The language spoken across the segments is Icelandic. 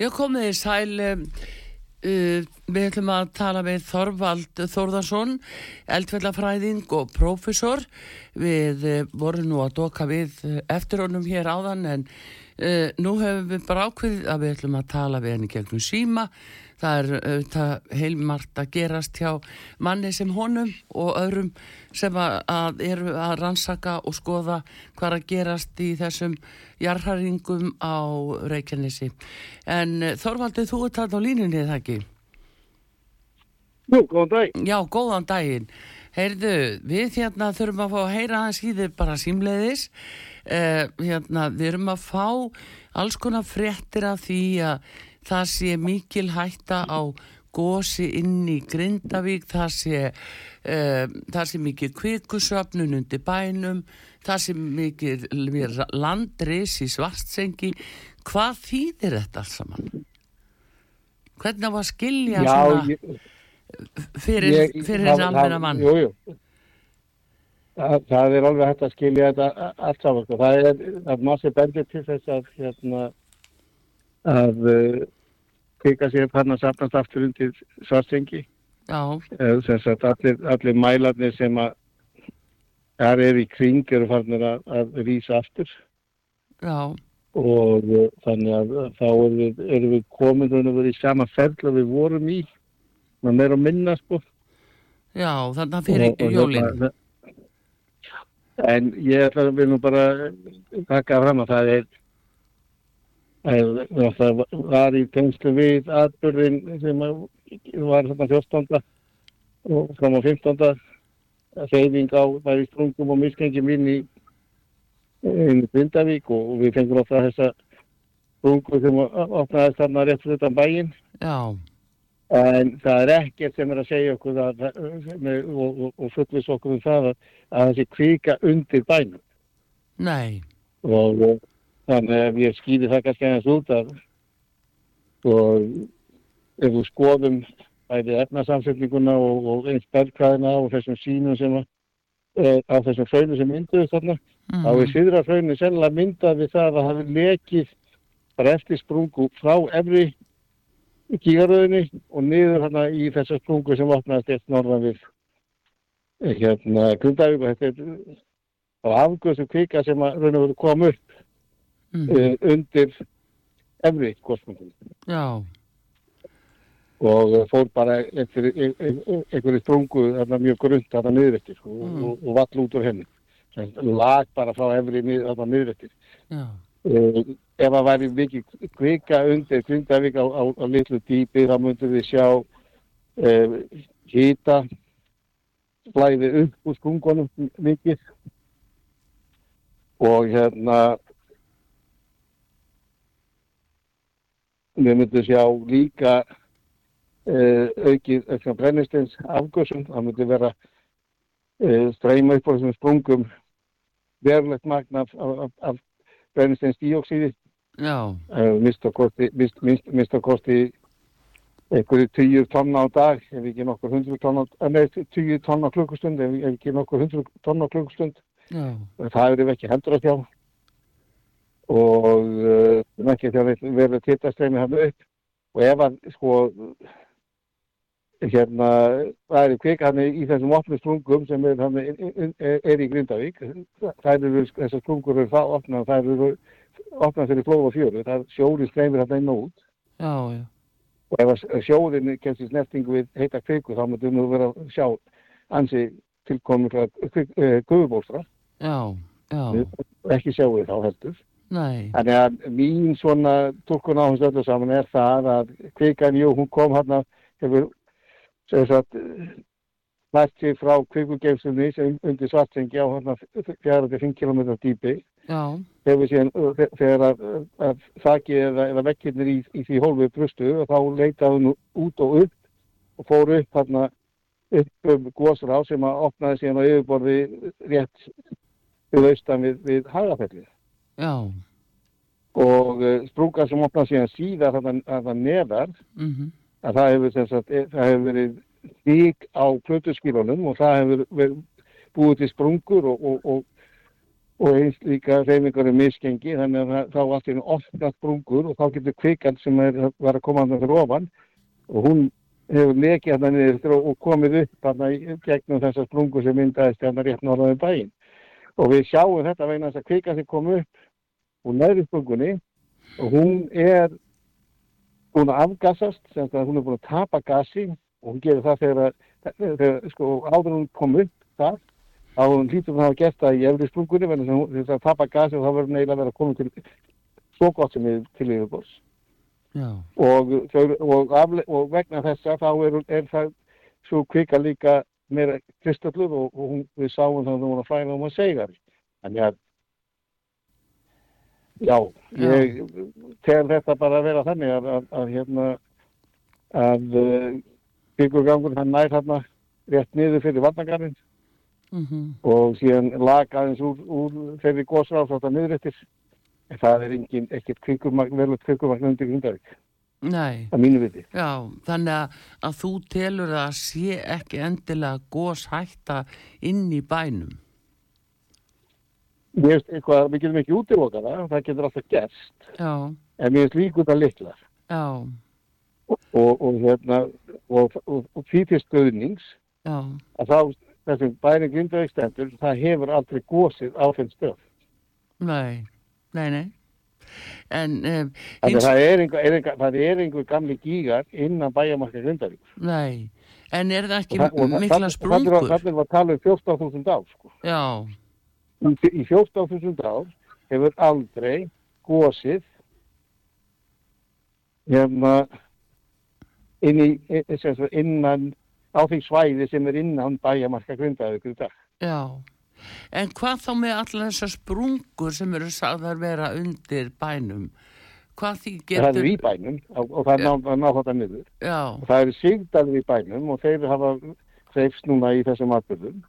Já, komið í sæl, um, uh, við ætlum að tala með Þorvald Þórðarsson, eldfellafræðing og prófessor. Við uh, vorum nú að doka við eftir honum hér áðan en uh, nú hefum við bara ákveðið að við ætlum að tala við henni gegnum síma. Það er auðvitað heilmart að gerast hjá manni sem honum og öðrum sem að, að eru að rannsaka og skoða hvað að gerast í þessum jarðharingum á Reykjanesi. En Þorvaldið, þú ert þarna á línunni, eða ekki? Jú, góðan dag. Já, góðan daginn. Heyrðu, við hérna þurfum að fá að heyra aðeins í þið bara símleiðis. Uh, hérna, við erum að fá alls konar fréttir af því að það sé mikil hætta á gósi inn í Grindavík, það sé, uh, það sé mikil kvikusöfnun undir bænum, það sé mikil landris í svartsengi. Hvað þýðir þetta alls saman? Hvernig var að skilja Já, svona ég, fyrir, ég, fyrir það- almenna það- mann? Jú, jú. Það, það er alveg hægt að skilja þetta allt saman. sko. Það er að massi bendir til þess að hérna, að uh, kvika sér hann að safnast aftur undir svartsengi. Já, Eh, sagt allir, allir mælarnir sem að þar er í kring eru farnir að, að rýsa aftur. Já, og uh, þannig að þá erum við, erum við komin og verið í sama ferðla við vorum í. Maður meira að minna sko. Já, þannig að fyrir og jólinn. hérna- en ég að við nú bara taka fram að það er að það var í tengslu við atbyrðin sem var þarna 14. og fram á 15. reyfing á bæði sprungum og miskengjum inn í Grindavík og, við fengum alltaf þessa sprungu sem opnaðist þarna rétt fyrir þetta bæinn Já, En það er ekkert sem er að segja okkur að, með, og, og, og fullvis okkur um það að, að þessi kvika undir bænum. nei, og þannig að ég skýði það kannski aðeins út að og ef við skoðum bæði efnasamsetninguna og, og eins bergkvæðina og þessum sínum sem að, e, á þessum hraunum sem mynduðu þarna, mm, þá er síðra hraunum sennilega myndað við það að hafi lekið bara eftir sprungu frá efri kígaröðinni og niður hérna í þessa sprungu sem opnaðist eftir norðan við eh, hérna Grundavík og þetta er á afgöðsum kvika sem að raun og veru kom upp mm, uh, undir efri góðspunktum já, og uh, fór bara eftir e- e- e- einhverju sprungu þarna mjög grund þarna niður eftir sko, Mm. og, og vall út úr henni. Lag bara frá efri þarna já, uh, ef það væri mikið kvika undir Grindavík á, á, á litlu dýpi þá myndum við sjá uh, hýta flæði upp úr skungunum mikið. Og hérna við myndum sjá líka uh, aukið aukna brennistins afgössum það myndi vera uh, streyma upp á þessum sprungum verulegt magna af, af, af, brennistins díóksíði já, mist að kosti, mist, mist, mist að kosti einhverju tíu tonna á dag ef ekki nokkur hundru tonna nei, tíu tonna á klukkustund ef, ekki nokkur hundru tonna á klukkustund það eru ekki heldur að sjá og uh, ekki þegar verður tittastreimi hann upp. Og ef að sko hérna það eru kvika hann í þessum opnu sprungum sem er, hann, er, er í Grindavík. Það eru þessar sprungur eru það opnað það eru opnað fyrir flóð og fjöru það sjóri streimir hann inn og út. Já, já, og ef að sjóðin kemst í snertingu við heita kviku þá myndum við vera að sjá ansi tilkomið guðbólstra já, já, ekki sjáu þá heldur nei, Þannig að mín svona túrkun á hans öllu saman er það að kvikan, jú, hún kom hann að hefur lært sér frá kvikugeimsunni sem undir svartsengi á hérna 4-5 km dýpi. Hefur síðan þe- þegar að, þakki eða, eða vekkirnir í, í því hólfið brustu og þá leitaði hún út og upp og fór upp hérna upp um gósrá sem að opnaði síðan á yfirborði rétt við austan við, við hagafelli já, og uh, sprunga sem opnaði síðan síðar þarna neðar. Mhm, að það hefur, e- hefur verið stík á plötuskílunum og það hefur verið búið til sprungur og, og, og, og eins líka reyfingar um misgengi þannig að það, þá allt í einu opna sprungur og þá getur kvikand sem er, var að koma hann fyrir ofan og hún hefur lekið hann niður og, komið upp hann í gegnum þessar sprungur sem myndaðist hann rétt norðan við bæinn. Og við sjáum þetta vegna þess að kvikand sem kom upp úr neðri sprungunni og hún er búin að afgassast, að hún er búin að tapa gasi og hún gerir það þegar, að- þegar sko, áður hún kom upp það, þá hún hlýtur hún að hafa gert það í efri sprungunni, vegna þess að hún þess að tapa gasi og þá verður hún eiginlega að vera komin til svo gott sem við til yfirbors og, og, og vegna þessa þá er, er það svo kvika líka meira kristallur og, og hún, við sáum það að hún var að flæna um að segja þannig að já, ég tel þetta bara að vera þannig að, að, að hérna að uh, byggugangur hann nær hérna rétt niður fyrir vatnagarinn mhm, og síðan lag aðeins úr, úr þeirri gósráð þetta niður eftir en það er engin, ekkert kvikumagn, verðlut kvikumagn undir Grindavík, nei, að mínu viti. já, þannig að, að þú telur að sé ekki endilega gós hætta inn í bænum. Mér finnst eitthvað, við getum ekki útiloka það, það getur alltaf gerst, Já, en mér finnst líka út að litlar já, og, og, hérna, og, og, og til stöðnings já, að þá þessum bæri Grindavík stendur, það hefur aldrei gósið á þeim stöð. nei, nei, nei. En um, hins, að það er einhver, er einhver, er gamli gígar innan bæjamarka Grindavík. nei, en er það Og ekki það- og mikla sprungur? Þannig var um 14.000 ár, sko. Já, í í 14.000 ár hefur aldrei gósið hérna inn í, sem sagt, innan á því svæði sem er innan bæjamarka grindaðugur í dag. já. En hvað þá með allar þessar sprungur sem eru sagðar vera undir bænum? Hvað því Það getur... er í bænum og, og það er ná, það ná þetta niður. Já, Og það eru sigdalir í bænum og þeir hafa hreifst núna í þessum atbyrðum.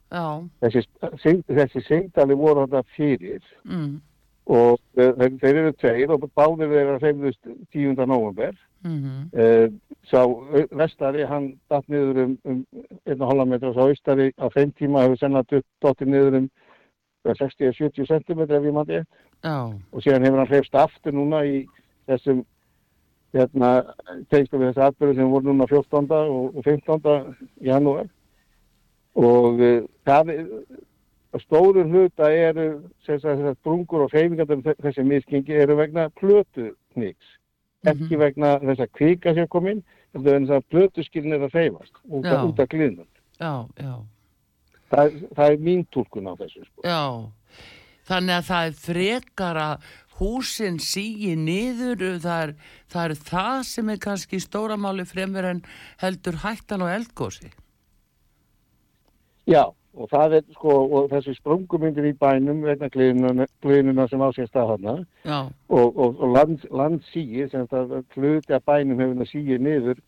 Þessi, þessi sigdalir voru þetta fyrir mm, og eh, þeir, þeir eru tveir og báðir þeirra hreifðust 10. november mhm, Uh, sá au- vestari, hann datt niður um, um 1,5 metra, sá austari á þeim tíma hefur sennilega dottið niður um hvað, 60-70 cm ef ég mandi já, og síðan hefur hann hrefst aftur núna í þessum hérna, tengslu við þessi atbyrðu sem voru núna 14. og, og 15. janúar og uh, það að stóru hluta eru sem þessar brungur og hreyfingar þessi miskingi eru vegna plötu kniks ekki vegna þess að kvika sér komin, heldur en þess að plötuskilin er að hreyfast út, út af já, Það, það er mín túlkun á þessu. Sko. já. Þannig að það er frekar að húsin sígi niður, það er, það er það sem er kannski stóramáli fremur en heldur hættan og eldgósi. Já, og það er sko, og þessi sprungumindir í bænum vegna gliðnuna sem á sér stað þarna. Já, og, og, og land, landsíi, sem það hluti af bænum hefur síið niður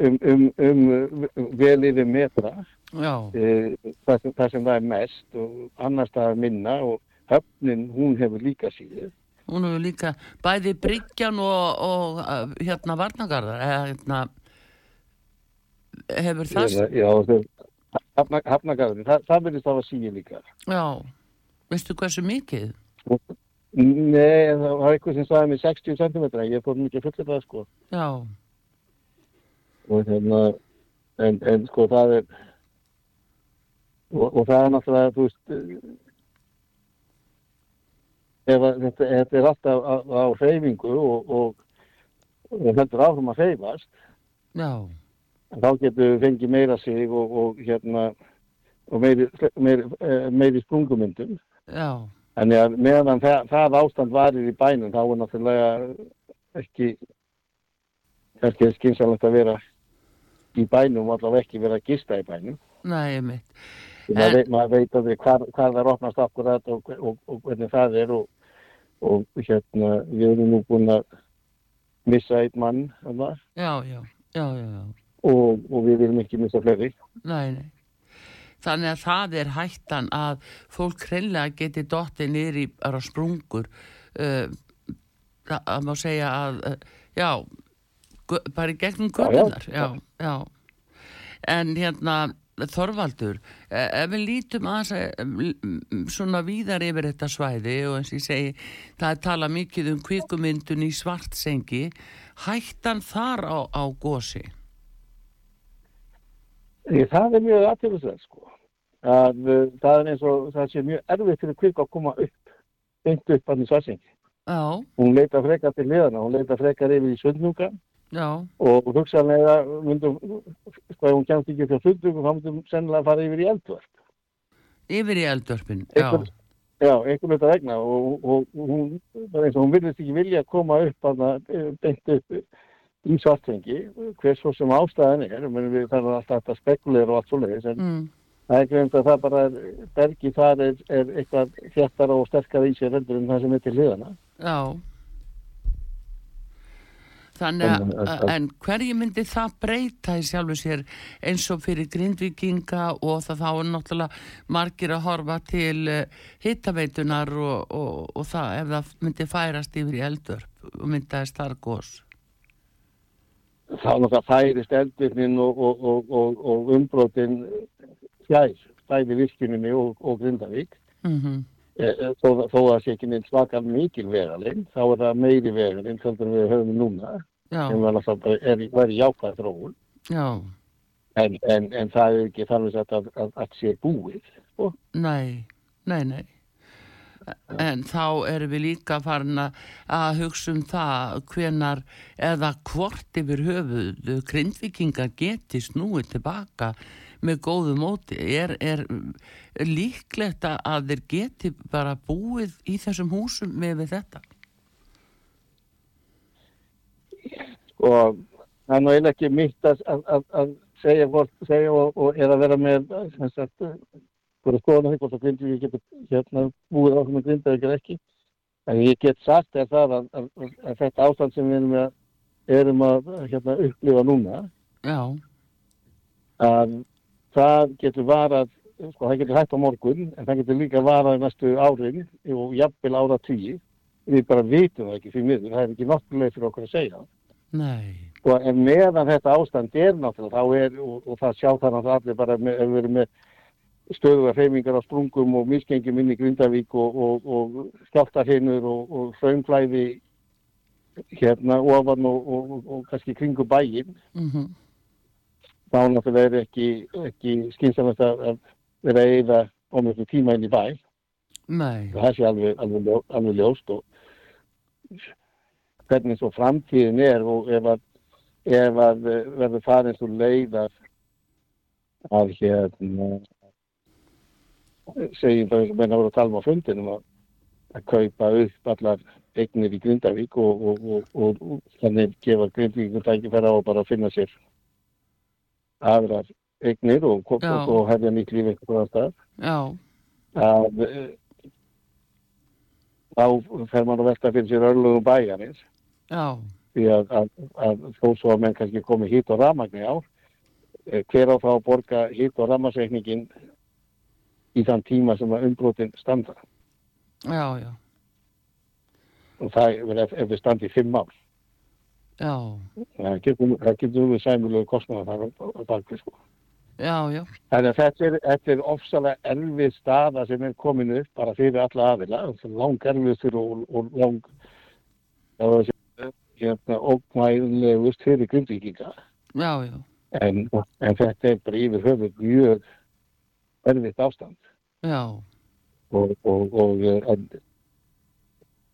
um, um, um, um vel yfir metra, já, e, það, sem, það sem það er mest og annars það er minna og höfnin, hún hefur líka síið. hún hefur líka bæði Bryggjan og, og uh, hérna Varnagarðar, eða hérna, hefur það, Já, hafna, hafnagarðin, það, það verðist það að síið líka. já, veistu hversu mikið? Nei, það var eitthvað sem sagði mig 60 cm, ég fór mikið fullir það sko. Já, Og hérna, en, en sko það er, og, og það er náttúrulega, þú veist, ef að, þetta, þetta er alltaf á, á hreyfingu og, og, og heldur áfram að hreyfast, já, þá getur við fengið meira sig og, og hérna, og meiri, meiri, eh, meiri sprungumyndum. já, Þannig að meðan það, það ástand varir í bænum þá er náttúrulega ekki kannski skynsalegt að vera í bænum og allavega ekki vera að gista í bænum. Nei, ég maður, veit, maður veit að hvar það er opnast akkurat og, og, og hvernig það er og, og hérna við erum nú búin að missa einn mann Já, já, já, já, já. Og, og við viljum ekki missa fleiri Nei, nei. Þannig að það er hættan að fólk hreinlega geti dottið niður í bara sprungur. Uh, það það má segja að, uh, já, bara gegnum Já, já. Já. En hérna, Þorvaldur, eh, ef við lítum aðeins eh, svona víðar yfir þetta svæði og eins og ég segi, það er talað mikið um kvikumyndun í svartsengi, hættan þar á, á gósi? Því það er mjög aðtöfuslega sko að uh, það er eins og það sé mjög erfitt fyrir kvik að koma upp beint upp hann í svarsengi Já, hún leita frekar til liðana, hún leita frekar yfir í sundnúka já, og hugsanlega myndum, sko ef hún kemst ekki til sundnúka þá myndum sennilega fara yfir í eldvörp. Yfir í eldörpin, já. Einhver- Já, einhvern veit að vegna og, og, og hún, það er eins og hún virðist ekki vilja að koma upp hana, beint upp í svartfengi, hver svo sem ástæðan er, við þarfum alltaf að spekulera og allt svoleiðis, en Mm. það er greint að það bara er, bergi þar er, er eitthvað þjættara og sterkara í sér endur en það sem er til hliðana. Já. Þannig að, en- en hverju myndi það breyta í sjálfu sér eins og fyrir grindvikinga og það þá er náttúrulega margir að horfa til uh, hittaveitunar og, og, og það ef það myndi færast yfir í eldörp og myndaðist þar gós. Þá náttúrulega færist eldvirknin og, og, og, og, og umbrotin fjær, bæði virkuninni og, og Grindavík. Mm Eh, eh, Þó, þó að það sé ekki neins svakar mikil vegalinn, þá er það meiri vegalinn sem við höfum núna, Já, sem var náttúrulega jákvæð þróun. já, En, en, en það er ekki þannig að, að, að, að sé búið. Sko. nei, nei, nei. En þá erum við líka farin að- að hugsa um það hvenar eða hvort yfir höfuð grindvikingar geti snúið tilbaka með góðu móti. Er, er líklegt að- að þeir geti bara búið í þessum húsum með þetta? Og það er nú eiginlega ekki mitt að, að, að, að segja, segja og, og eða vera með sem sagt, fyrir skoðan því hvort að grindi við getum hérna, búið á sem að grinda ekki ekki. En ég get sagt er það að, að, að, að þetta ástand sem við erum að, erum að hérna, upplifa núna, Já, að það getur varað, sko það getur hægt á morgun, en það getur líka varað næstu árin og jafnvel ára tíu. Við bara vitum það ekki fyrir miður, það er ekki náttúrulega fyrir okkur að segja það. nei, Sko, en meðan þetta ástand er náttúrulega, þá er, og, og það sjá það náttúrulega allir bara með, ef við erum með stöðuga hreyfingar á sprungum og misgengum inn í Grindavík og, og, og skjáltarhinur og, og hraunflæði hérna ofan og, og, og, og kannski kringu bæinn, mm þá náttúrulega er ekki, ekki skynsamast að, vera að eyða ómjöfnum tíma inn í bæ. nei, Það sé alveg, alveg, ljó- alveg ljóst og hvernig svo framtíðin er og ef að, ef að eh, verður farin svo leið að, að hérna segjum það eins og menn að voru að tala um á fundinum að, að kaupa upp allar eignir í Grindavík og, og, og, og, þannig gefa Grindavík tækifæra á að bara finna sér aðrar eignir og, hefja nýtt líf einhverjum stað já, að eh, þá fer mann að velta fyrir sér örlugum bæjarins. Já, því að, að, að þó svo að menn kannski komi hít og rafmagni á eh, hver á þá að borga hít og rafmagsreikningin í þann tíma sem að umbrotin standa. Já, já, og það er ef, ef við standi í fimm ár. Já, það getur, það getur við sæmulegu kostnaða þar á, bakvið sko. já, já, Þannig að þetta er, þetta er ofsalega erfið staða sem er komin upp bara fyrir alla aðila, lang erfiðstur og, og lang hérna, ókmæðulegust fyrir grindvíkinga. Já, já, en, en þetta er bara yfir höfuð mjög erfitt ástand já, og, og, og eh, en,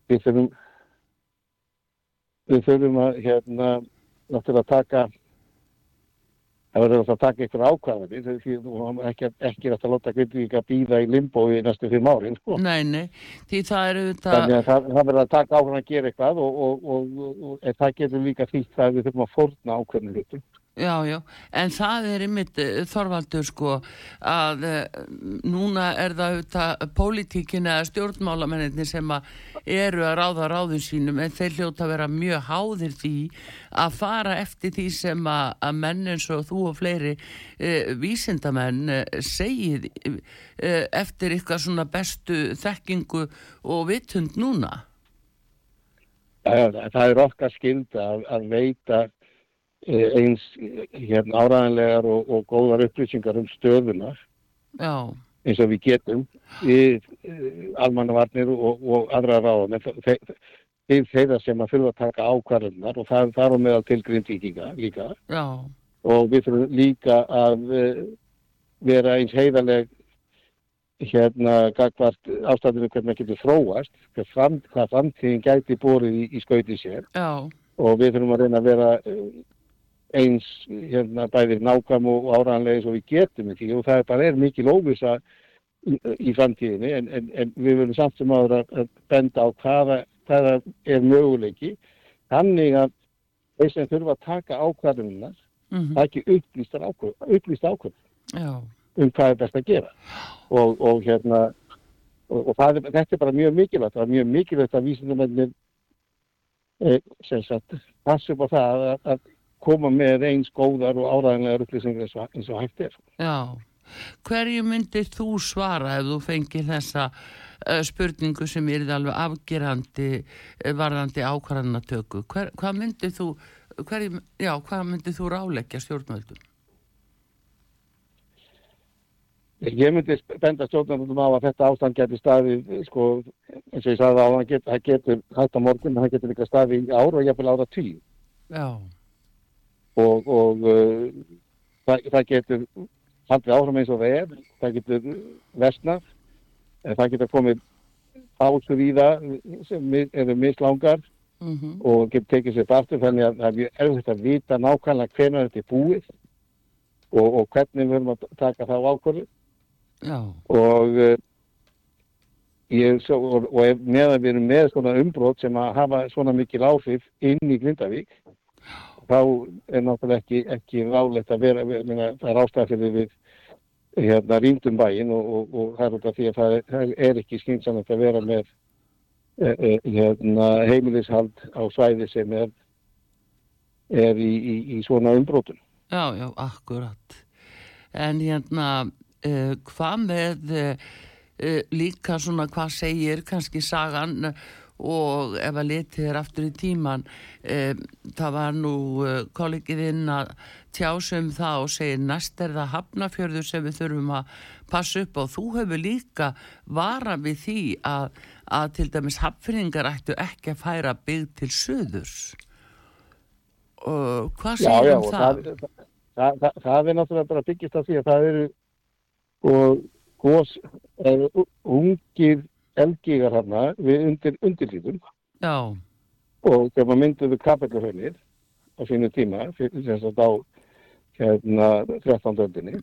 við þurfum við þurfum að hérna náttúrulega taka það verður náttúrulega að taka ykkur ákvæðanir því því þú ekki, ekki að láta grindvíkinga býða í limbo í næstu fimm árin sko. nei, nei, því það er auðvitað, Þannig að það, það verður að taka ákveðan að gera eitthvað og, og, það getur líka það að við þurfum að fórna hlutum. Já, já, en það er ymitt Þorvaldur sko að uh, núna er það auðvitað pólitíkin eða stjórnmálamenninni sem að eru að ráða ráðum sínum en þeir hljóta að vera mjög háðir því að fara eftir því sem að, að menn eins og þú og fleiri uh, vísindamenn uh, segið eftir ykkar svona bestu þekkingu og vitund núna. Það er okkar skild að, að veita Eh, eins hérna, áræðanlegar og, og góðar upplýsingar um stöðuna Já. eins og við getum við eh, almannavarnir og, og aðra ráðum þeir þeirra sem að þurfa að taka ákvarðunar og það er á meðal til grindvíkinga líka Já. og við þurfum líka að vera eins heiðaleg hérna gagvart ástæðinu hvernig það getur þróast hvað, fram, hvað framtíðin gæti bórið í, í skauti sér Já. og við þurfum að reyna að vera eins hérna bæðir nákvæm og áræðanlega eins og við getum ekki? Og það er bara er mikil óvisa í, í framtíðinni en, en, en við verðum samt sem áður að, benda á hvaða, hvaða er möguleiki. Þannig að þeir sem þurfa að taka ákvarðunar mm -hmm. það er ekki upplýst ákvarðun um hvað er best að gera. Og, og hérna og, og er, þetta er bara mjög mikilvægt það er mjög mikilvægt að vísindamennir eh, sem sagt passa upp á það að, að koma með eins góðar og áræðanlegar upplýsingar eins og, eins og hægt er. Já, hverju myndir þú svara ef þú fengir þessa uh, spurningu sem er alveg afgerandi uh, varðandi ákvarðanatöku? Hver, hvað myndir þú, hverju, já, hvað myndir þú ráleggja stjórnvöldum? Ég myndi benda stjórnvöldum á að þetta ástand getur staðið, sko, eins og ég sagði á að það getur hægt á morgun, það getur líka staðið í ára og ég vil ára tíu. Já og, og uh, það, það getur haldið áfram eins og er, það getur vestnað, það getur komið ásur í það sem eru mislangar mm -hmm. og getur tekið sér aftur þannig að það er erfitt að vita nákvæmlega hvernig þetta er búið og, og hvernig við höfum að taka það á ákvörðu og uh, ég, og, og meðan við erum með svona umbrót sem að hafa svona mikil áhrif inn í Grindavík þá er náttúrulega ekki, ekki rálegt að vera, minna, það er ástæða fyrir við hérna rýndum bæin og, og, og það er út af því að það er, það er ekki skynsamlega að vera með e, e, hérna, heimilishald á svæði sem er, er í, í, í svona umbrótum. Já, já, akkurat. En hérna, uh, hvað með uh, líka svona, hvað segir kannski sagan og ef að litið er aftur í tíman e, það var nú e, kollegiðinn að tjásum það og segir næst er það hafnafjörður sem við þurfum að passa upp og þú hefur líka vara við því að, að til dæmis hafnfyrringar ættu ekki að færa byggð til söðurs og hvað segir um það? Það, það, það? það er náttúrulega bara byggjast af því að það eru og gos er ungir elgígar hérna við undir undirlíðum og þegar maður mynduðu kapellurhönir á sínu tíma sem sagt á hérna 13. öldinni.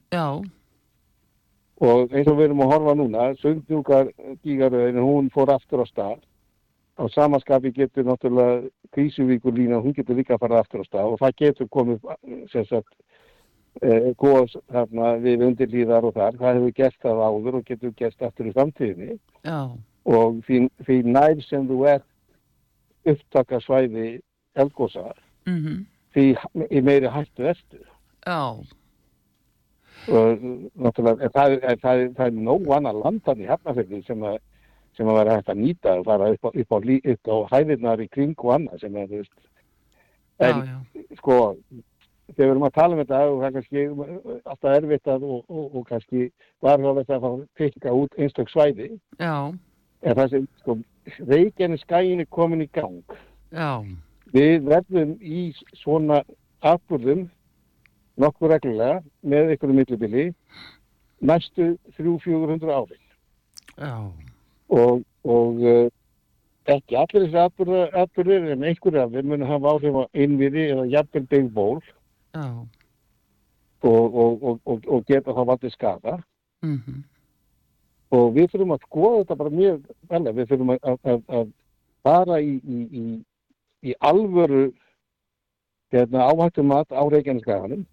Og eins og við erum að horfa núna sögndjúkar gígaröðin hún fór aftur á stað. Á samaskapi getur náttúrulega Grísuvíkur hún getur líka að fara aftur á stað og það getur komið sagt góðs hérna, við undirlíðar og þar, það hefur gert það áður og getur gert aftur í framtíðinni Já. og því, því nær sem þú er upptaka svæði elgósa mm -hmm. því í meiri hættu ertu Já og náttúrulega það er, það er, það er nóg annar landan í hefnafjörði sem að sem að vera hægt að nýta og fara upp á, upp á, upp á hæðirnar í kring og annað sem að þú veist en já, já. sko þegar við erum að tala um þetta og það er kannski alltaf erfitt að og, og, og kannski þetta að fá tekka út einstak svæði Já. en það sem sko, reykjani skæin er komin í gang Já. við verðum í svona afburðum nokkur reglulega með einhverju millibili næstu 300-400 árin og, og uh, ekki allir þessi afburðir en einhverju af þeim mun hafa áhrif á innviði eða jafnvel byggból oh. Og, og, og, og geta þá valdið skada mm -hmm. og við þurfum að skoða þetta bara mjög vel. Við þurfum að, að, að fara í, í, í, í alvöru hérna, áhættum mat á Reykjaneskaganum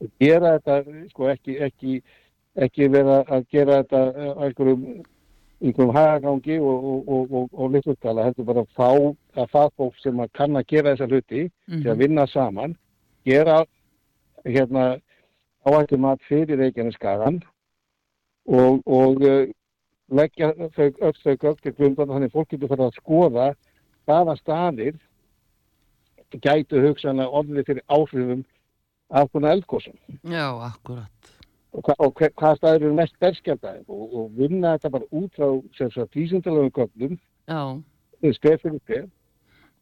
og gera þetta sko ekki, ekki, ekki vera að gera þetta eh, einhverjum einhverjum hagagangi og, og, og, og, litlutala, heldur bara að fá að fagfólk sem kann að gera þessa hluti til að vinna saman, gera hérna áhættum mat fyrir Reykjaneskagan og, og uh, leggja þau öll þau gögn til grundan þannig að fólk getur farið að skoða hvaða staðir gætu hugsanlega orðið fyrir áhrifum af konar eldgósum Já, akkurat. og, hva, og hva, hvaða staðir eru mest berskjaldæðir og, og vinna þetta bara út sagt vísindalegum gögnum. Já,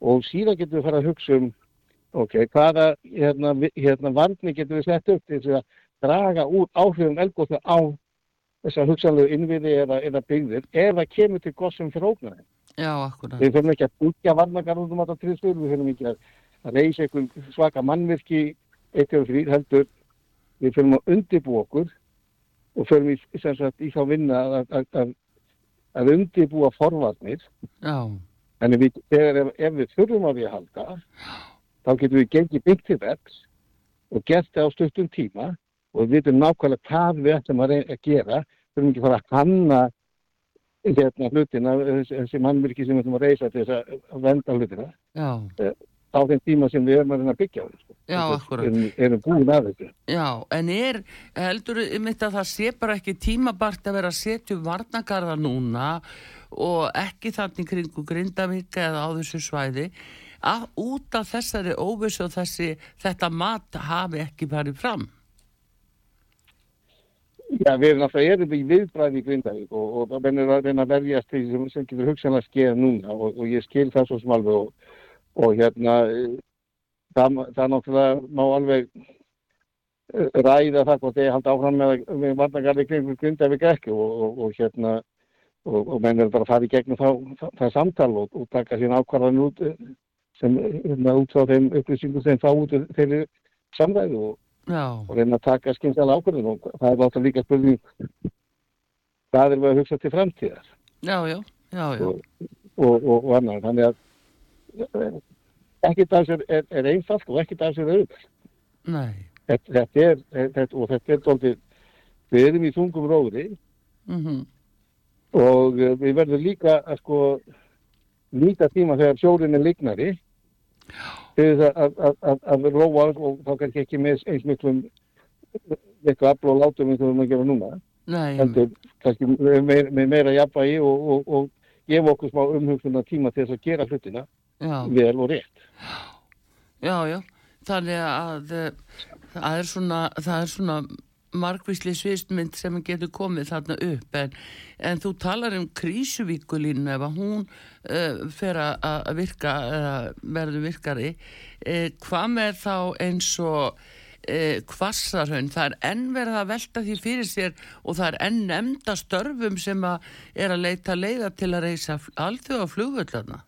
og síðan getum við fara að hugsa um ok, hvaða hérna, hérna varni getum við sett upp til að draga úr áhrifum eldgósa á þessar hugsanlegu innviði eða, eða byggðir ef það kemur til gossum fyrir ógnarinn. já, akkurat. Við þurfum ekki að byggja varnagarðum á þetta tríðstöður, við þurfum ekki að reysa einhver svaka mannvirki eitt eða þrýr heldur við þurfum að undibú okkur og þurfum í, sagt, í þá vinna að, að, að, að undibúa forvarnir Já, en við, þegar ef, ef við þurfum að við halda þá getum við gengið byggt til verks og gert það á stuttum tíma og við vitum nákvæmlega hvað við ætlum að, að gera þurfum ekki að fara að hanna hérna hlutina þessi, mannvirki sem við ætlum að reysa til þess að- venda hlutina já, á þeim tíma sem við erum að að byggja á þessu. Já, Þetta akkúrat. erum, erum búin að þessu já, en er, heldur mitt að það sé bara ekki tímabart að vera að setja um varnagarða núna og ekki þannig kringu Grindavík eða á þessu svæði að út af þessari óvissu og þessi, þetta mat hafi ekki farið fram. Já, við erum náttúrulega erum í viðbræði í Grindavík og, og það bennir að reyna að verjast því sem, sem getur hugsanlega skeið núna og, og ég skil það svo sem alveg og, og hérna það, það náttúrulega má alveg eh, ræða það hvort þeir halda áfram með, með varnagarði kring Grindavík ekki og, hérna og, og menn er bara að fara í gegnum það, samtal og, taka sín ákvarðan út sem hérna, út frá þeim upplýsingum sem fá út þeirri samræðu og og reyna að taka skynsalega ákvörðun og það er láta líka spurning hvað er við að hugsa til framtíðar? Já, já, já, já, og, og, og annar þannig að ekkert af sér er, er einfalt og ekkert af sér er nei, þetta, þetta er, þetta, og þetta er dóltið við erum í þungum róðri mhm, og eh, við verðum líka að sko nýta tíma þegar sjórin er lignari að, að, að, að róa og þá kannski ekki með eins miklum miklu afl og látum eins og við erum að gera núna nei, heldur kannski með meira, með meira jafnvægi og, og, og gefa okkur smá umhugsunar tíma til þess að gera hlutina já. vel og rétt. Já, já, þannig að eh, það er svona, það er svona margvísli sviðsmynd sem getur komið þarna upp en, en þú talar um krísuvíkulínu ef að hún uh, fer að virka eða verður virkari. Uh, hvað með þá eins og uh, kvassarhönn, það er enn verið að velta því fyrir sér og það er enn nefnda störfum sem að er að leita leiða til að reysa alþjóða flugvöldana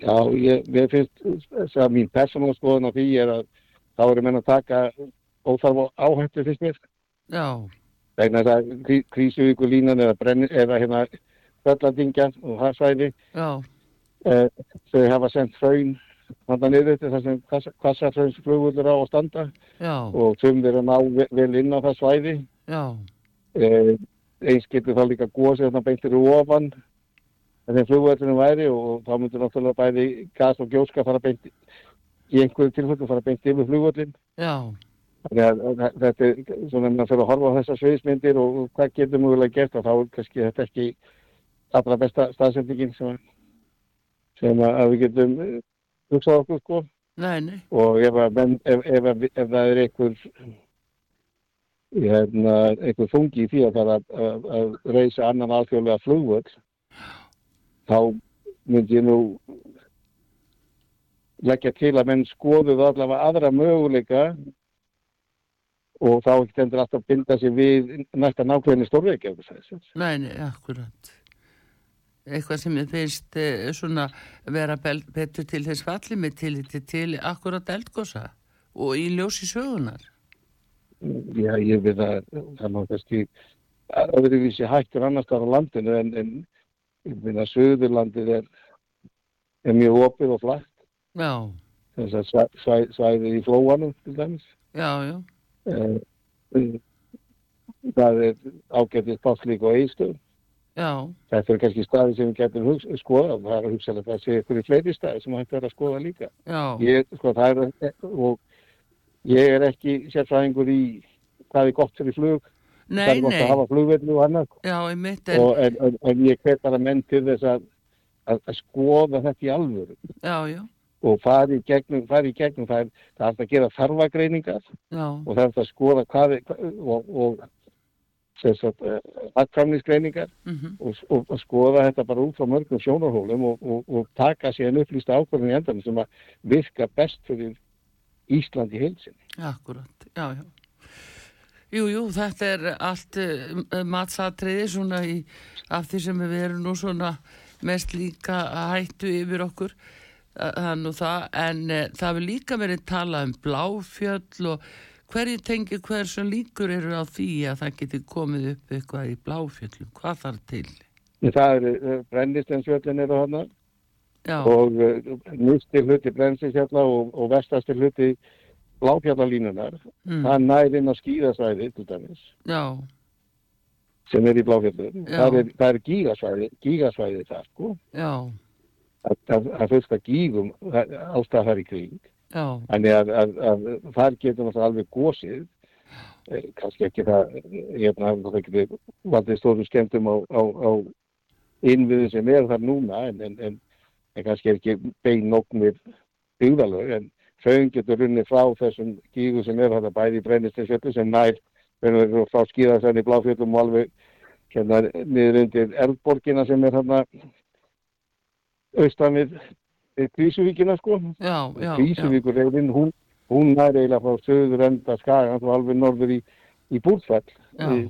Já, ég, ég finnst þess að mín persónulega skoðan á því er að þá eru menn að taka óþarf áhættu fyrst mér. Já, vegna þess að krí, krísuvíkulínan eða, brenni, eða hérna Böllandingjan og það svæði já, eh, þau hafa sendt hraun þannig niður til þess að kvassarhraunns flugvöldur á að standa já, og þum þeir að ná ve- vel inn á það svæði. Já, eh, eins getur þá líka gósið þarna beintir ofan þegar flugvöldinu væri og þá myndur náttúrulega bæði gas og gjóska fara beint í einhverju tilfellum fara beint yfir flugvöldin þannig að að þetta er svona að fyrir að horfa á þessar sviðismyndir og, og hvað getur mögulega gert og þá er kannski þetta ekki allra besta staðsendingin sem, að- sem að að við getum eh, hugsað okkur sko. Nei, nei, og ef, að menn, ef, ef, ef, það er einhver hérna, einhver þungi í því að það er að, að, að reysa annan alþjóðlega flugvöld þá myndi ég nú leggja til að menn skoðuð allavega aðra möguleika og þá ekki endur alltaf binda sig við næsta nákvæmni stórveiki nei, nei, akkurat. Eitthvað sem ég finnst eh, svona vera betur til þess falli með til, til, akkurat eldgosa og í ljósi sögunar. Já, ég veit að það má kannski öðruvísi hættur annars þar á landinu en, en ég veit að Suðurlandið er er mjög opið og flatt þess að svæ, svæ, svæðið í flóanum til dæmis. Já, já, Eh, það er ágætið spátt líka á eigstöðum já, þetta er kannski staði sem við getum hugs, skoða það er hugsalega það sé ykkur í fleiri staði sem hægt er að skoða líka. Ég, sko, það er, og ég er ekki sérfræðingur í hvað er gott fyrir flug. Það nei, er gott nei, að hafa flugvellu og annað. Já, en, og, en, en, en ég hvet bara menn til þess að, að, að skoða þetta í alvöru. Já, já, og fari í gegnum, fari í gegnum það er, það er að gera þarfagreiningar já, og það er að skoða hvað er, og, og sem sagt, aðkvæmnisgreiningar mhm, og, og, og skoða þetta bara út frá mörgum sjónarhólum og, og, og taka sér en upplýsta ákvörðin í endanum sem að virka best fyrir Ísland í heilsinni. akkurat, já, já. Jú, jú, þetta er allt uh, matsatriði svona í, af því sem við erum nú svona mest líka hættu yfir okkur það er nú það, en uh, það vil líka verið talað um bláfjöll og hverju tengir hversu líkur eru á því að það geti komið upp eitthvað í bláfjöllum, hvað þarf til? Það eru brennistensfjöllin eru hana Já, og nýstir hluti brennstisfjalla og, og vestastir hluti bláfjallalínunar. mm, Það nær inn á skýðasvæði til dæmis já, sem er í bláfjallum. Já. Það er, er gígasvæði, gígasvæði það sko. já, Að gígum ástæða þar í kring. Þannig að, að, að þar getur náttúrulega alveg gósið, eh, kannski ekki það, það getur valdið stóru skemmtum á, á, á innviðu sem er þar núna, en, en, en, en kannski ekki bein nógnir byggðalög, en föng getur runnið frá þessum gígu sem er þetta bæði í brennistinsfjöldu sem nær, frá skíðasæni bláfjöldum og alveg hérna niður undir Eldborgina sem er hérna austan við við Kvísuvíkina sko. Kvísuvíkurreiðin, hún, hún nær eiginlega frá söður enda skagans og alveg norður í, í Búrfell,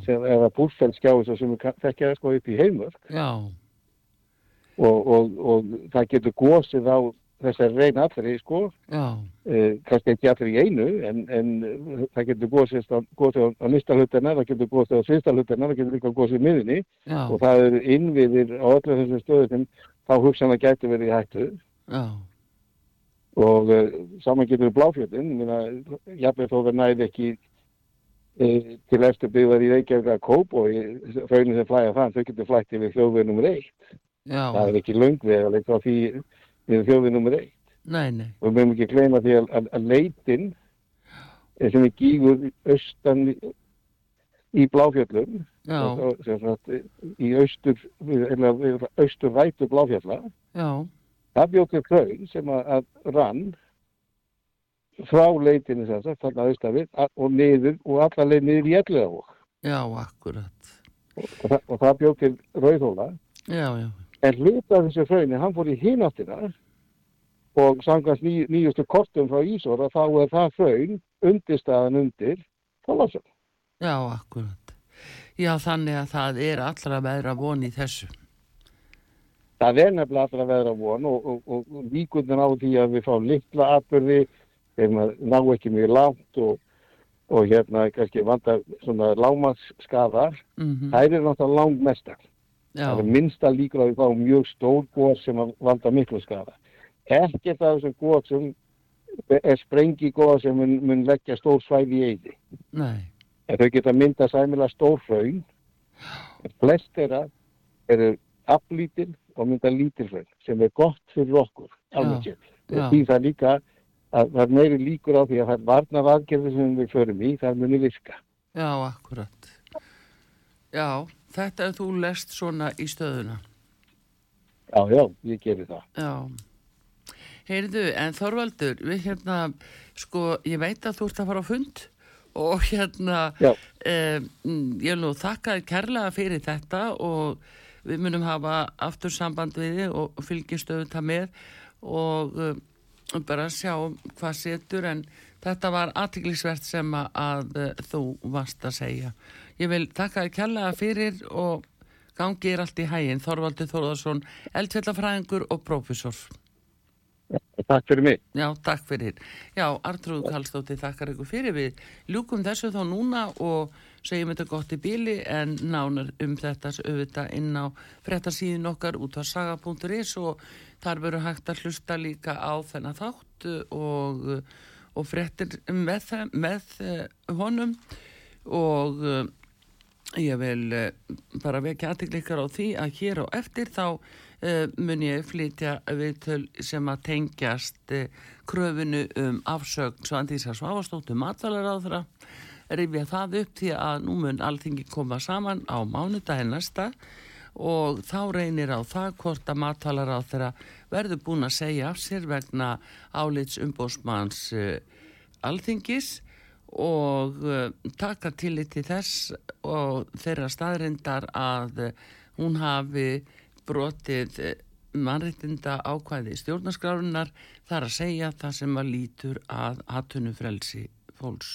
sem, eða Búrfell skjáðis sem þekkja sko upp í heimörk já, og, og, og það getur gósið á þessari reyna allri sko, eh, kannski ekki allir í einu en, en það getur gósið á, á, á nýsta hlutina, það getur gósið á fyrsta hlutina, það getur líka gósið miðinni já, og það eru innviðir á öllu þessum stöðu þá hugsanlega gæti verið í hættu. Já, og uh, saman getur við bláfjöldin jafnveg þó það næði ekki uh, til eftir byggðar í Reykjavík að kóp og raunin sem flæða þann, þau getur flætt yfir þjóðveg nummer eitt. Já, það er ekki löngveg að leika því við þjóðveg nummer eitt. Nei, nei, og við mögum ekki gleyma því að, að, að leitin eh, sem er gígur austan í, bláfjöllum og- og sagt, í austur eða austur rætu bláfjalla. Já, það bjókir hraun sem að, að rann frá leitinu sagt, a- og niður og alla leið niður í elliðavók já, akkurat, og, það- og það bjókir rauðhóla. En hluta þessu hrauni, hann fór í hináttina og samkvæmst ný, nýjustu kortum frá Ísora þá er það hraun undirstaðan undir Þorláksson. Já, akkurat. Já, þannig að það er allra veðra von í þessu. Það er nefnilega allra veðra von og, og, og, líkundan á því að við fáum litla atbyrði, ná ekki mjög langt og, og hérna kannski vanda svona lámaskadar, Mm þær eru náttúrulega langmestar. Já, Það er minnsta líkur að við fáum mjög stór góð sem valda miklu skada. Ekkert af þessum góð sem er sprengi góð sem mun, mun leggja stór svæði í eyði. nei, En þau geta mynda sæmilega stór hraun. En flest þeirra eru aflítil og mynda lítil hraun sem er gott fyrir okkur. Alveg. Því það líka að það er meiri líkur á því að það er varnar aðgerði sem við förum í, það muni virka. já, akkurat. Já, þetta er þú lest svona í stöðuna. Já, já, ég gerir það. Já. Heyrðu, en Þorvaldur, við hérna, sko, ég veit að þú ert að fara á fund og hérna, eh, mm, ég vil nú þakka þér kærlega fyrir þetta og við munum hafa aftur samband við þig og fylgjastöðu það með og uh, bara sjá hvað setur en þetta var aðtiklisvert sem að, að uh, þú varst að segja. Ég vil þakka þér kærlega fyrir og gangi er allt í hæginn. Þorvaldur Þorðarsson, eldfjallafræðingur og prófessor. Takk fyrir mig. Já, takk fyrir. Já, Artrúð Kallstóttir þakkar ykkur fyrir við. Ljúkum þessu þá núna og segjum þetta gott í bíli en nánar um þetta auðvitað inn á frettasíðin okkar út á saga.is og þar veru hægt að hlusta líka á þennan þátt og, og frettir með, með honum og ég vil bara vekja aðtiklikar á því að hér á eftir þá uh, mun ég flytja viðtöl sem að tengjast uh, kröfinu um afsögn Svandísar Svavastóttur matvælaráðra rifja það upp því að nú mun alltingi koma saman á mánudagin næsta og þá reynir á það hvort að matvælaráðra verður búin að segja af sér vegna álits umbósmanns alltingis og taka til í til þess og þeirra staðrindar að hún hafi brotið eh, mannreitinda ákvæði stjórnarskrárunar þar að segja það sem að lítur að hattunufrelsi fólks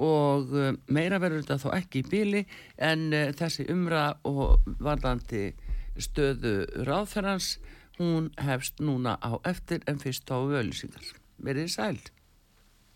og eh, meira verður þetta þó ekki í bíli en þessi umra og varðandi stöðu ráðferðans hún hefst núna á eftir en fyrst á völusingar. Verðið sæl.